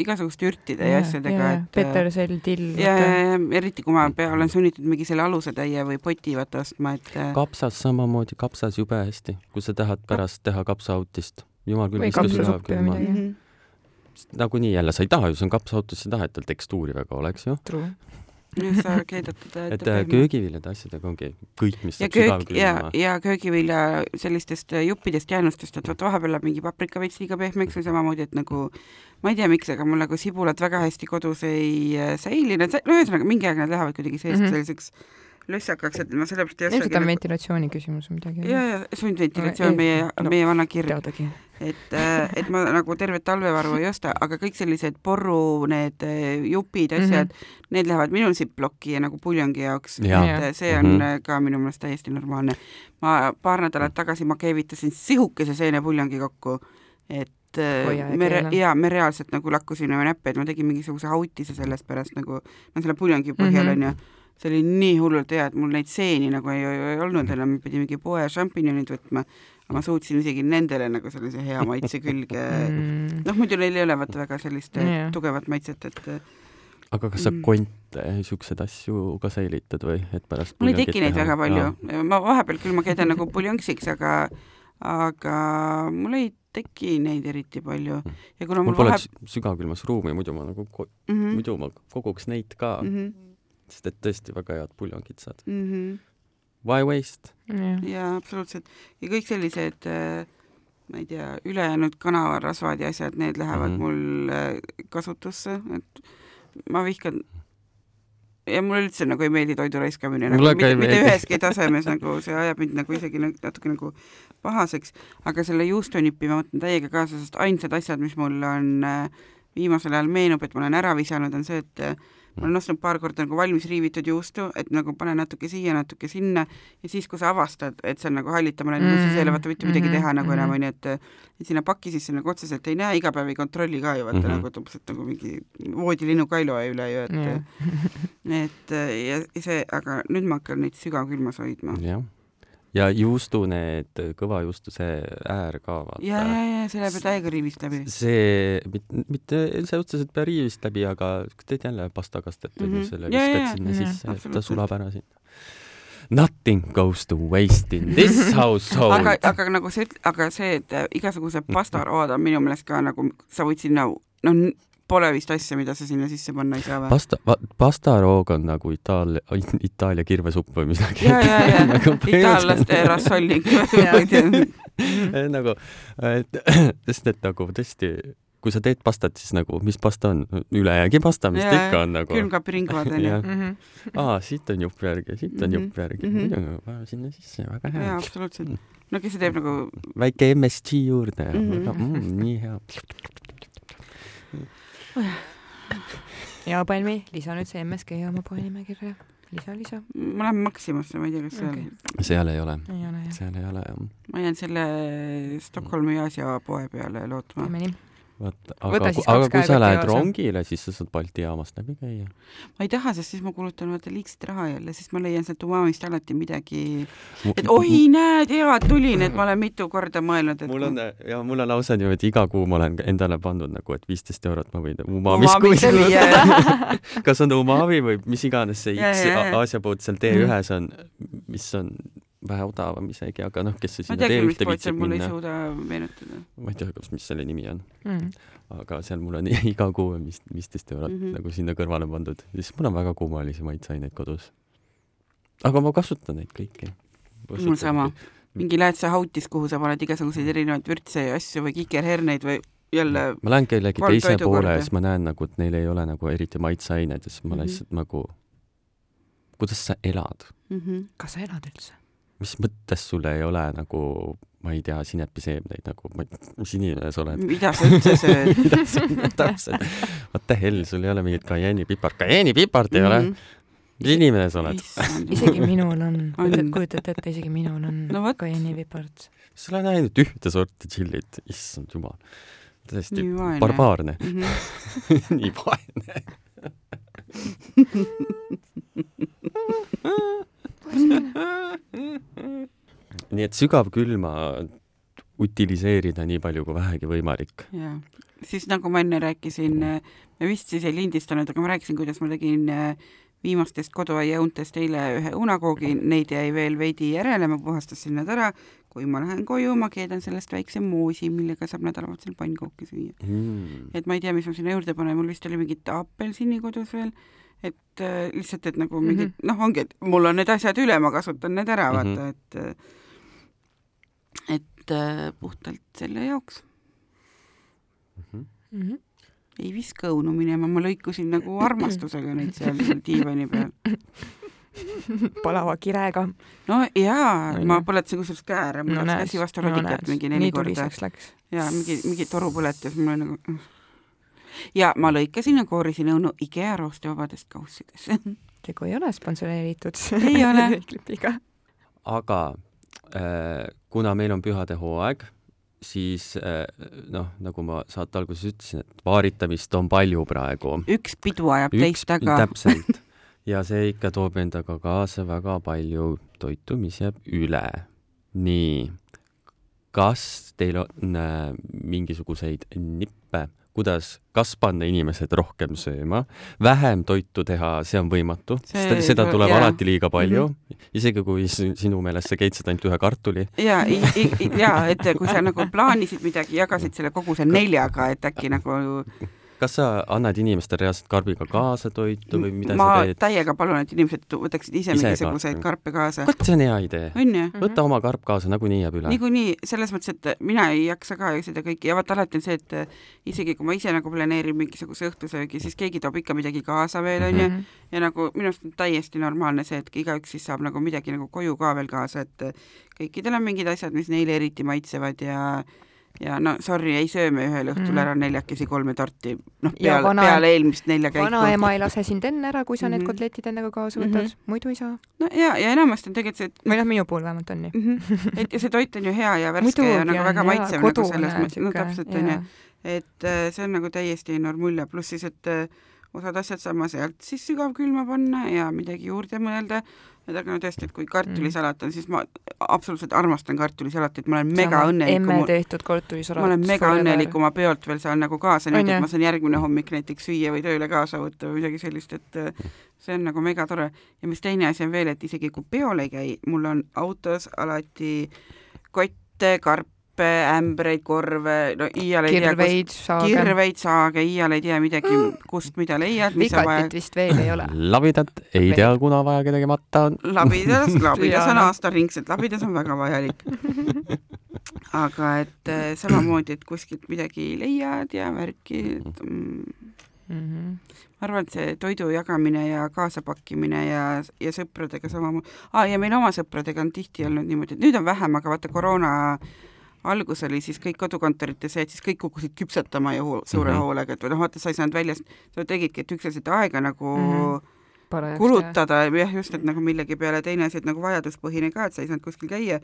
igasuguste ürtide ja asjadega, et petersell, till. ja, ja, ja eriti kui ma pea, olen sunnitud mingi selle alusetäie või poti vaata ostma, et äh, kapsas samamoodi, kapsas jube hästi, kui sa tahad pärast teha kapsaautist, jumal küll, sügavkülma midagi.. mhm. nagunii jälle, sa ei taha ju, see on kapsaautos, sa ei taha, et tal tekstuuri väga oleks ju. Just sa keedad teda et äh, köögiviljade asjadega ongi kõik, mis ja köök ja ja köögivilja sellistest äh, juppidest jäänustest, et vot vahepeal läheb mingi paprika veits liiga pehmeks või samamoodi, et nagu ma ei tea, miks, aga mul nagu sibulad väga hästi kodus ei äh, säili, nad, no ühesõnaga mingi aeg nad lähevad kuidagi seest mm. -hmm. selliseks lössakaks, et ma sellepärast ei ilmselt on ostagi ventilatsiooni küsimus või midagi. ja, ja sundventilatsioon No, meie no,, meie vana kirg, teadagi. et, et ma nagu tervet talvevaru ei osta, aga kõik sellised porru need äh, jupid, asjad mm, -hmm. need lähevad minul Ziploki ja nagu puljongi jaoks, Jaa. et see on Mhm. mm -hmm. ka minu meelest täiesti normaalne. ma paar nädalat tagasi ma keevitasin sihukese seenepuljongi kokku, et äh, Hoia ja me keela., jaa, me reaalselt nagu lakkusime näppe, et ma tegin mingisuguse hautise sellest pärast nagu, no selle puljongi põhjal Mhm. onju mm -hmm. see oli nii hullult hea, et mul neid seeni nagu ei, ei, ei olnud enam, pidi mingi poe šampinjonid võtma, aga ma suutsin isegi nendele nagu sellise hea maitse külge mm.. noh, muidu neil ei ole vaata väga sellist yeah. tugevat maitset, et äh, aga kas sa Mm. konte, siukseid asju ka säilitad või, et pärast mul ei teki neid väga palju ma vahepeal küll ma keedan nagu puljonksiks, aga aga mul ei teki neid eriti palju ja kuna mul mul pole vahe- sü- sügavkülmas ruumi, muidu ma nagu ko-, mm -hmm. muidu ma koguks neid ka mm, mm -hmm. -hmm. sest et tõesti väga head puljongid saad. Mm -hmm. Why waste? jaa, absoluutselt. ja kõik sellised äh, ma ei tea, ülejäänud kanavarasvad ja asjad, need lähevad mm. -hmm. mul äh, kasutusse, et ma vihkan ja mulle üldse nagu ei meeldi toidu raiskamine nagu mitte, mitte üheski tasemes nagu see ajab mind nagu isegi nagu natuke nagu pahaseks, aga selle juustunipi ma võtan täiega kaasa, sest ainsad asjad, mis mul on äh, viimasel ajal meenub, et ma olen ära visanud, on see, et ma olen ostnud paar korda nagu valmis riivitud juustu, et nagu pane natuke siia, natuke sinna ja siis, kui sa avastad, et see on nagu hallitamine mm, -hmm. siis ei ole vaata mitte midagi teha nagu enam Mhm. onju, et et sinna paki sisse nagu otseselt ei näe, iga päev ei kontrolli ka ju vaata mm Mhm. -hmm. nagu umbes, et nagu mingi voodilinnu ka ei loe üle ju, et Jah. *laughs* et ja ja see, aga nüüd ma hakkan neid sügavkülmas hoidma. jah. Ja juustu need, kõva juustu see äär ka ja, ja vaata., ja see läheb ju täiega riivist läbi. see, mitte üldse otseselt pea riivist läbi, aga teed jälle pastakastet mm. -hmm. selle Ja, ja, viskad ja, sinna ja, sisse, ta sulab ära sinna. Nothing goes to waste in this *laughs* household. aga, aga nagu see, aga see, et igasugused pastarood *laughs* on minu meelest ka nagu, sa võid sinna, noh, pole vist asja, mida sa sinna sisse panna ei saa või? pasta, pastaroog on nagu Itaalia, Itaalia kirvesupp või midagi. ja, ja, ja Nagu itaallaste rassolling *laughs* *laughs* nagu, et *clears throat* sest et nagu tõesti, kui sa teed pastat, siis nagu, mis pasta on? ülejäägi pasta, mis ta ikka on nagu. külmkapiringvad onju. *laughs* Mhm. aa, siit on jupp järgi, siit on Mhm, jupp järgi, mhm. muidugi paneme sinna sisse, väga hea jaa, absoluutselt. no kes see teeb nagu väike MSG juurde Mhm. väga mm,, nii hea. Ja Palmi, lisa nüüd see MSG oma poenimekirja. lisa, lisa. ma lähen Maximasse, ma ei tea, kas seal okay., seal ei ole, ei ole jah. seal ei ole jah. ma jään selle Stockholmi Aasia poe peale lootma. teeme nii. vaata, aga aga kui sa lähed rongile, siis sa saad Balti jaamast läbi käia. ma ei taha, sest siis ma kulutan vaata liigset raha jälle, sest ma leian sealt Umamist alati midagi, et oi, näed, hea, tulin, et ma olen mitu korda mõelnud, et mul on ja mul on lausa niimoodi iga kuu ma olen endale pannud nagu, et viisteist eurot ma võin umamis Umamisse viia, kuskil, *laughs* kas on umami või mis iganes see X. Aasia pood seal T1-s on, mis on vähe odavam isegi, aga noh, kes see ma sinna tean küll, mis T1-te pood seal viitsib mul ei minna, ma ei tea, kas, mis selle nimi on, Mm. aga seal mul on *laughs* iga kuu vist viisteist eurot mm. -hmm. nagu sinna kõrvale pandud, siis mul on väga kummalisi maitseaineid kodus. aga ma kasutan neid kõiki. Mul sama. mingi lähed sa hautis, kuhu sa paned igasuguseid erinevaid vürtse ja asju või kikerherneid või jälle ma lähen kellegi teise poole ja siis ma näen nagu, et neil ei ole nagu eriti maitseaineid ja siis ma Mhm. lihtsalt nagu, kuidas sa elad, mm. -hmm. kas sa elad üldse? Mis mõttes sul ei ole nagu, ma ei tea, sinepiseemneid nagu, mis inimene sa oled? mida sa üldse sööd? *laughs* mida sa täpselt, what the hell, sul ei ole mingit kajennipipart, kajennipipart ei ole, mis inimene sa oled? isegi minul on On., kujutate ette, isegi minul on No vot. kaiennipipart. sa oled näinud ühte sorti tšillit, issand jumal, vaene. barbaarne, Mm -hmm. nii vaene. *laughs* *laughs* nii et sügavkülma utiliseerida nii palju kui vähegi võimalik. jaa, siis nagu ma enne rääkisin, me vist siis ei lindistanud, aga ma rääkisin, kuidas ma tegin äh, viimastest koduaia õuntest eile ühe unakoogi, neid jäi veel veidi järele, ma puhastasin nad ära. kui ma lähen koju, ma keedan sellest väikse moosi, millega saab nädalavahetusel pannkooke süüa. Mm. et ma ei tea, mis ma sinna juurde panen, mul vist oli mingit apelsini kodus veel, et äh, lihtsalt, et nagu mingid mm -hmm. noh, ongi, et mul on need asjad üle, ma kasutan need ära, Mhm. vaata, et äh, et äh, puhtalt selle jaoks Mhm. Mhm. ei viska õunu minema, ma lõikusin nagu armastusega neid seal diivani peal. *laughs* palava kirega. no jaa On, ma põletasin kusjuures käe ära, mul läks käsi vastu radikat mingi neli korda ja mingi, mingi toru põletas, mul oli nagu ja ma lõikasin ja koorisin õunu IKEA roostevabadest kaussidest. *laughs* tegu ei ole sponsoreeritud. Ei ole. *laughs* klipiga. aga äh, kuna meil on pühade hooaeg, siis äh, noh, nagu ma saate alguses ütlesin, et vaaritamist on palju praegu. üks pidu ajab teist taga. *laughs* täpselt. ja see ikka toob endaga kaasa väga palju toitu, mis jääb üle. nii, kas teil on äh, mingisuguseid nippe, kuidas, kas panna inimesed rohkem sööma, vähem toitu teha, see on võimatu, seda tuleb jaa. alati liiga palju mm, -hmm. isegi kui sinu meelest sa keitsid ainult ühe kartuli. ja, ja et kui sa nagu plaanisid midagi, jagasid selle koguse neljaga, et äkki nagu kas sa annad inimestele reaalselt karbiga kaasa toitu või mida ma sa teed? ma täiega palun, et inimesed võtaksid ise, ise mingisuguseid karpe kaasa. vot see on hea idee. võta oma karp kaasa, nagunii jääb üle. niikuinii, selles mõttes, et mina ei jaksa ka seda kõike ja vaata alati on see, et isegi kui ma ise nagu planeerin mingisuguse õhtusöögi, siis keegi toob ikka midagi kaasa veel, on ju, mhm. ja nagu minu arust on täiesti normaalne see, et igaüks siis saab nagu midagi nagu koju ka veel kaasa, et kõikidel on mingid asjad, mis neile eriti maitsevad ja ja no sorry, ei söö me ühel õhtul mm. ära neljakesi kolme torti, noh peale, peale eelmist nelja käiku. vanaema ei lase sind enne ära, kui sa mm -hmm. need mhm. kotletid endaga kaasa võtad mm, -hmm. muidu ei saa. no ja, ja enamasti on tegelikult see, et või noh, minu puhul vähemalt on nii mm. -hmm. et ja see toit on ju hea ja värske Muidugi ja nagu väga maitsev nagu selles mõttes, no täpselt onju, et äh, see on nagu täiesti enorm mulje, pluss siis, et äh, osad asjad saama sealt siis sügavkülma panna ja midagi juurde mõelda et aga no tõesti, et kui kartulisalat on, siis ma absoluutselt armastan kartulisalatit, ma olen mega õnnelik. emme tehtud kartulisalat. ma olen mega õnnelik, kui ma peolt veel saan nagu kaasa niimoodi, et ma saan järgmine hommik näiteks süüa või tööle kaasa võtta või midagi sellist, et äh, see on nagu mega tore. ja mis teine asi on veel, et isegi kui peol ei käi, mul on autos alati kotte, karpe, nippe, ämbreid, korve, no iial ei kirveid, tea, saage. kirveid, saage, iial ei tea midagi, kust mida leiad. vikatit vist veel ei ole. labidat ei tea, kuna vaja tegemata on. labidas, *laughs* labidas on aastaringselt, labidas on väga vajalik. aga et äh, samamoodi, et kuskilt midagi leiad ja värki, mm, mm -hmm. ma arvan, et see toidu jagamine ja kaasapakkimine ja, ja sõpradega samamoodi ah,, ja meil oma sõpradega on tihti olnud niimoodi, et nüüd on vähem, aga vaata koroona algus oli siis kõik kodukontorites see, et siis kõik kukkusid küpsetama ju suure mm -hmm. hoolega, et või noh, vaata, sa ei saanud väljast, sa tegidki, et üksteist aega nagu mm -hmm. Parajast, kulutada, jah, just, et nagu millegi peale, teine asi, et nagu vajaduspõhine ka, et sa ei saanud kuskil käia,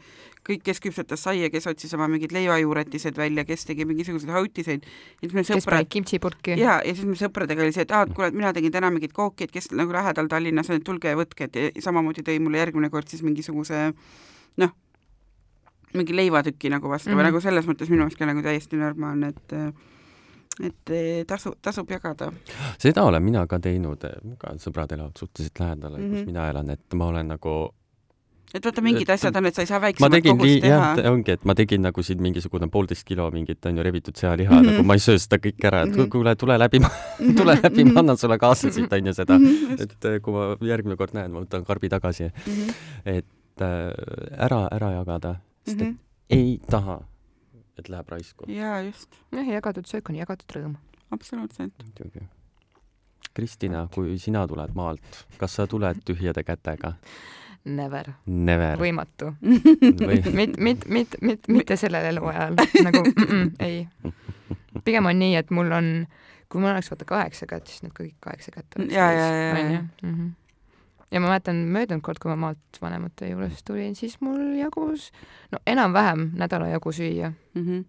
kõik, kes küpsetas saia, kes otsis oma mingid leivajuuretised välja, kes tegi mingisuguseid hautiseid, siis meil sõprad kimchipurki. jaa, ja siis meil sõpradega oli see, et aa, et kuule, et mina tegin täna mingit kooki, et kes nagu lähedal Tallinnas on, et tulge ja võtke, et samamoodi tõi mulle järgmine kord siis mingisuguse noh, mingi leivatüki nagu vastu mm -hmm. või nagu selles mõttes minu meelest ka nagu täiesti normaalne, et et tasu, tasub jagada. seda olen mina ka teinud, ka sõbrad elavad suhteliselt lähedal mm, -hmm. kus mhm. mina elan, et ma olen nagu et vaata, mingid et, asjad on, et sa ei saa väiksemat kogust teha. ongi, et ma tegin nagu siin mingisugune poolteist kilo mingit onju rebitud sealiha mm, -hmm. nagu ma ei söö seda kõike ära, et mm -hmm. kuule, tule läbi, *laughs* tule läbi, ma annan sulle kaasa siit onju seda mm, -hmm. et eh, kui ma järgmine kord näen, ma võtan karbi tagasi mm. -hmm. et äh, ära, ära jagada sest et mm -hmm. ei taha, et läheb raisku. jaa, just. jah, jagatud söök on jagatud rõõm. absoluutselt. muidugi. Kristina, kui sina tuled maalt, kas sa tuled tühjade kätega? Never. Never. võimatu Või... *laughs* mit, mit, mit, mit, mitte sellel eluajal nagu mm -mm, ei. pigem on nii, et mul on, kui mul oleks vaata kaheksa kätt, siis need kõik kaheksa kätt oleks. ja, ja, ja, ja. Mhm ja ma mäletan möödunud kord, kui ma maalt vanemate juurest tulin, siis mul jagus no enam-vähem nädala jagu süüa mm. -hmm.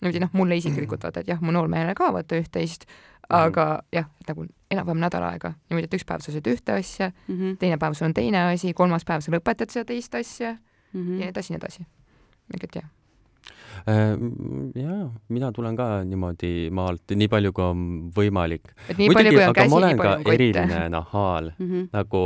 niimoodi noh, mulle isiklikult vaata, et jah, mu noormehele ka vaata üht-teist, aga mm -hmm. jah, et nagu enam-vähem nädal aega, niimoodi, et üks päev sa sööd ühte asja mm, -hmm. teine päev sul on teine asi, kolmas päev sa lõpetad seda teist asja mm -hmm. ja nii edasi, nii edasi. et jah Äh, jaa, mina tulen ka niimoodi maalt nii palju, kui on võimalik. muidugi, aga ma olen ka eriline nahaal mm, -hmm. nagu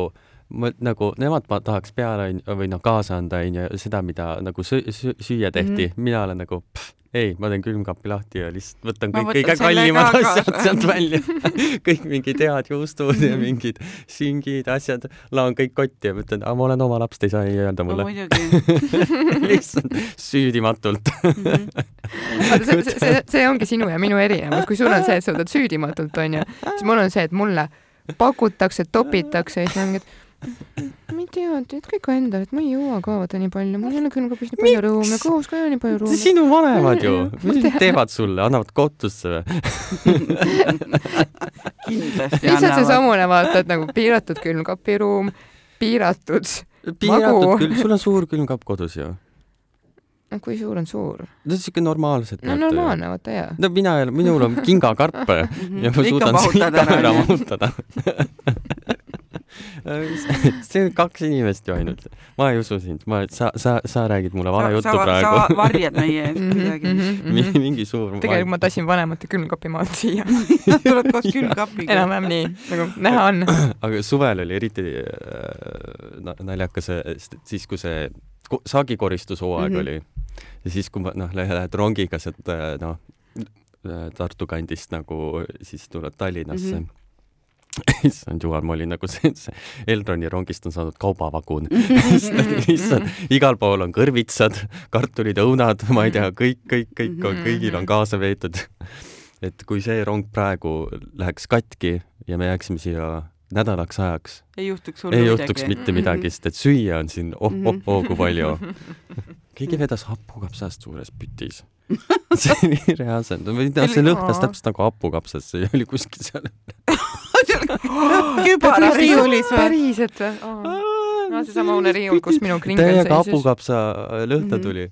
ma nagu nemad ma tahaks peale või noh, kaasa anda onju seda, mida nagu süüa tehti mm, -hmm. mina olen nagu pff, ei, ma teen külmkapi lahti ja lihtsalt võtan kõik kõige kallimad asjad sealt välja *laughs* kõik mingid head juustud ja mingid singid, asjad, laon kõik kotti ja mõtlen, ma olen oma laps, te ei saa ei öelda mulle no,. *laughs* lihtsalt süüdimatult mm. -hmm. see, see, see, see ongi sinu ja minu erinevus, kui sul on see, et sa võtad süüdimatult, onju, siis mul on see, et mulle pakutakse, topitakse ja siis ma mingi, et ma ei tea, teed kõik endale, et ma ei jõua ka vaata nii palju, mul ei ole külmkapis nii palju ruumi, kõhus ka ei ole nii palju ruumi. sinu vanemad ju, mis nad teevad sulle, annavad kotusse või? *laughs* kindlasti lihtsalt seesamune vaata, et nagu piiratud külmkapiruum, piiratud piiratud küll, sul on suur külmkapp kodus ju no kui suur on suur? no siuke normaalselt. no normaalne, vaata jaa. no mina, minul on kingakarp *laughs* ja ma suudan seda ära mahutada *laughs* *laughs* see on kaks inimest ju ainult. ma ei usu sind, ma, sa, sa, sa räägid mulle vale juttu praegu. sa varjad meie *laughs* eest Mhm, midagi. mingi suur tegelikult ma tassin vanemate külmkapi maalt siia. *laughs* tuled koos külmkapiga. enam-vähem nii, nagu näha on. *clears throat* aga suvel oli eriti äh, na- naljakas siis, kui see ko- saagikoristushooaeg Mhm. mm -hmm. oli ja siis, kui ma noh, lähed rongiga sealt äh, noh, Tartu kandist nagu siis tuled Tallinnasse mm. Mhm. -hmm. *laughs* issand jumal, ma olin nagu see, see Elroni rongist on saanud kaubavagun. *laughs* issand, igal pool on kõrvitsad, kartulid, õunad, ma ei tea, kõik, kõik, kõik on, Mhm. kõigil on kaasa veetud. et kui see rong praegu läheks katki ja me jääksime siia nädalaks ajaks, ei juhtuks hullu ei midagi. juhtuks mitte midagi, sest et süüa on siin oh, oh, kui palju. *laughs* Mhm. keegi vedas hapukapsast suures pütis. see oli reaalselt, see lõhnas täpselt nagu hapukapsast, see oli kuskil seal. Kübarariiulis või? päriselt või? no seesama uneriiul, kus minu kringel täiega seisis. hapukapsa lõhna Mhm. tuli.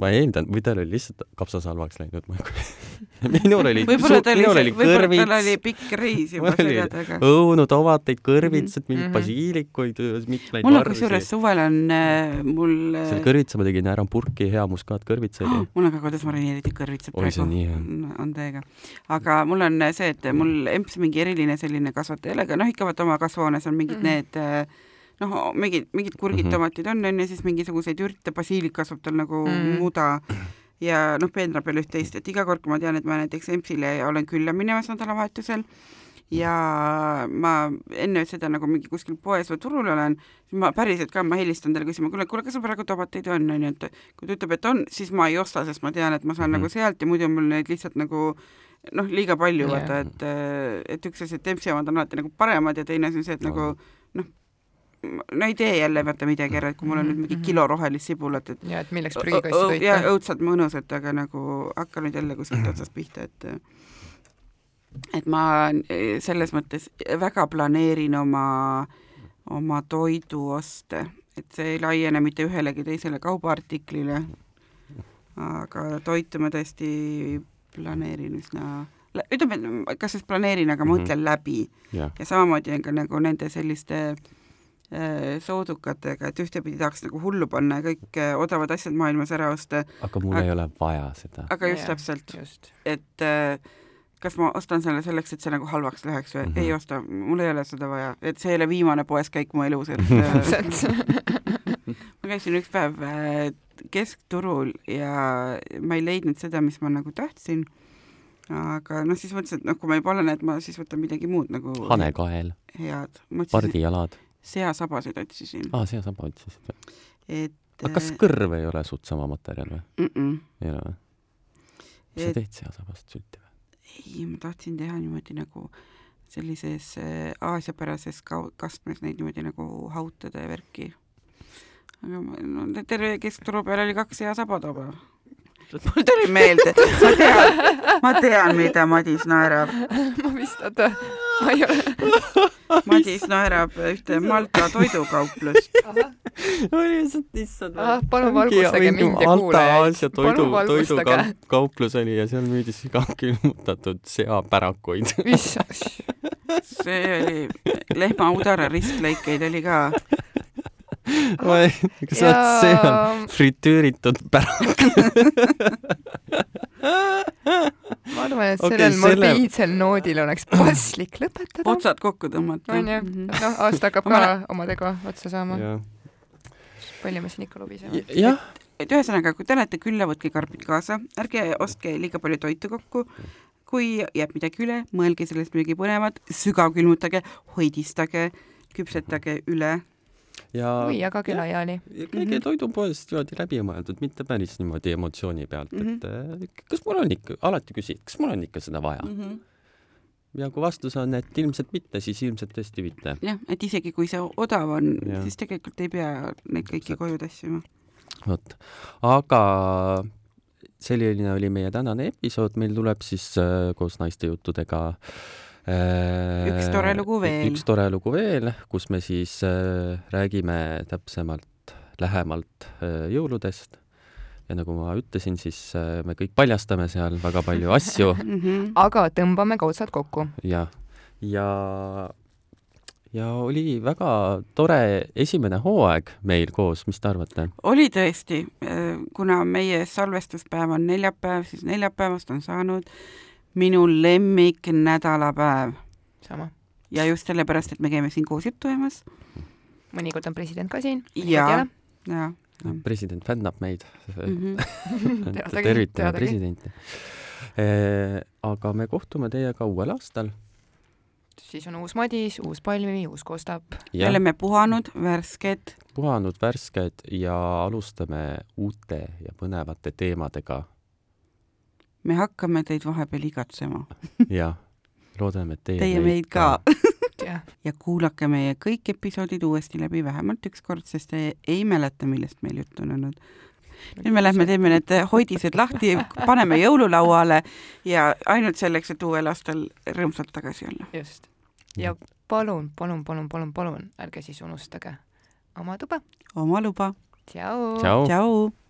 ma eeldan, või tal oli lihtsalt kapsasalvaks läinud, ma ei kujuta. Minul oli, võib-olla tal oli oli, võib-olla tal oli pikk reis juba selja taga. õunu, tomateid, kõrvitsad, mingit Mhm. basiilikuid, mitmeid mul on kusjuures suvel on äh, mul selle äh, kõrvitsa ma tegin ära purki hea muskaatkõrvitsa oli. *gasps* mul on ka kodus marineeritud kõrvitsad see on hea. on- täiega. aga mul on see, et mul emps mingi eriline selline kasvataja, aga noh, ikka vaata oma kasvuhoones on mingid Mhm. need äh, noh, mingid, mingid kurgid Mhm. tomatid on, on ju, siis mingisuguseid ürte, basiilik kasvab tal nagu Mm. mm. muda ja noh, peenrab veel üht-teist, et iga kord, kui ma tean, et ma näiteks empsile olen külla minemas nädalavahetusel ja ma enne seda nagu mingi kuskil poes või turul olen, siis ma päriselt ka, ma helistan talle küsima, kuule, kuule, kas sul praegu tomateid on, onju, et kui ta ütleb, et on, siis ma ei osta, sest ma tean, et ma saan Mhm. mm nagu sealt ja muidu on mul neid lihtsalt nagu noh, liiga palju Jah. vaata, et et üks asi, et tempsi omad on alati nagu paremad ja teine asi on see, et nagu noh, no ei tee jälle vaata midagi ära, et kui mul on nüüd mingi Mhm. kilo rohelist sibulat, et ja et milleks prügikasti õ- ja sõita. õudselt mõnusat, aga nagu hakka nüüd jälle kuskilt otsast pihta, et et ma eh, selles mõttes väga planeerin oma, oma toiduoste, et see ei laiene mitte ühelegi teisele kaubaartiklile, aga toitu ma tõesti planeerin üsna, ütleme, et kas just planeerin, aga Mhm. mõtlen läbi jah, ja samamoodi on ka nagu nende selliste äh, soodukatega, et ühtepidi tahaks nagu hullu panna ja kõik äh, odavad asjad maailmas ära osta, aga mul Aga- ei ole vaja seda. aga just Jah. täpselt, et äh, kas ma ostan selle selleks, et see nagu halvaks läheks või mm. -hmm. ei osta, mul ei ole seda vaja, et see ei ole viimane poeskäik mu elus, et *laughs* äh, *laughs* ma käisin üks päev äh, keskturul ja ma ei leidnud seda, mis ma nagu tahtsin. aga noh, siis mõtlesin, et noh, kui ma juba olen, et ma siis võtan midagi muud nagu hanekael, head. pardijalad. Seasabasid otsisin, aa, sea saba otsisid või? et aga kas kõrv ei ole suht sama materjal või? mm -mm. ei ole või? mis sa Et- teed seasabast sülti või? ei, ma tahtsin teha niimoodi nagu sellises äh, aasiapärases kastmes neid niimoodi nagu hautada ja värki. aga ma, no terve keskturu peal oli kaks hea sabatoba. *laughs* mul tuli meelde, ma tean, ma tean, mida Madis naerab. ma vist, oota, ma ei ole. Madis naerab ühte Malta toidukauplust. oli lihtsalt, issand. Ah, palun valgustage mind ja kuulajaid. Toidu toidukauplus oli ja seal müüdi külmutatud seapärakuid. issand. see oli lehma udara ristlõikeid oli ka. Kas sa oled, see on fritüüritud pärak. ma arvan, et sellel selle- morbiidsel noodil oleks paslik lõpetada. otsad kokku tõmmata. onju, noh, aasta hakkab Ma *laughs* ka omadega otsa saama. palju me siin ikka lobiseme? jah, et ühesõnaga, kui te lähete külla, võtke karbid kaasa, ärge ostke liiga palju toitu kokku. kui jääb midagi üle, mõelge sellest midagi põnevat, sügavkülmutage, hoidistage, küpsetage üle. Ja või jagage laiali. ja käige toidupoest niimoodi läbi mõeldud, mitte päris niimoodi emotsiooni pealt, et Mhm. äh, kas mul on ikka, alati küsid, kas mul on ikka seda vaja. ja kui vastus on, et ilmselt mitte, siis ilmselt tõesti mitte. jah, et isegi kui see odav on, siis tegelikult ei pea neid kõiki koju tassima. vot, aga selline oli meie tänane episood, meil tuleb siis äh, koos naiste juttudega äh, Üks tore lugu veel. üks tore lugu veel, kus me siis äh, räägime täpsemalt, lähemalt äh, jõuludest ja nagu ma ütlesin, siis äh, me kõik paljastame seal väga palju asju *laughs* Mhm. aga tõmbame ka otsad kokku. ja, ja, ja oli väga tore esimene hooaeg meil koos, mis te arvate? oli tõesti, kuna meie salvestuspäev on neljapäev, siis neljapäevast on saanud minu lemmik nädalapäev. sama. ja just sellepärast, et me käime siin koos juttu ajamas. mõnikord on president ka siin. ja, ja president fännab meid *laughs* mm. -hmm. tervitame presidenti. aga me kohtume teiega uuel aastal. siis on uus Madis, uus Palmi, uus Kostap. me oleme puhanud, värsked. puhanud, värsked ja alustame uute ja põnevate teemadega. Me hakkame teid vahepeal igatsema *laughs* jah, loodame, et teie, teie meid ka, ka. *laughs* ja kuulake meie kõik episoodid uuesti läbi vähemalt üks kord, sest te ei mäleta, millest meil juttu on olnud. nüüd me lähme teeme need hoidised lahti, paneme jõululauale ja ainult selleks, et uuel aastal rõõmsalt tagasi olla. just. ja palun, palun, palun, palun, palun, ärge siis unustage oma tuba. oma luba. tšau. tšau, tšau..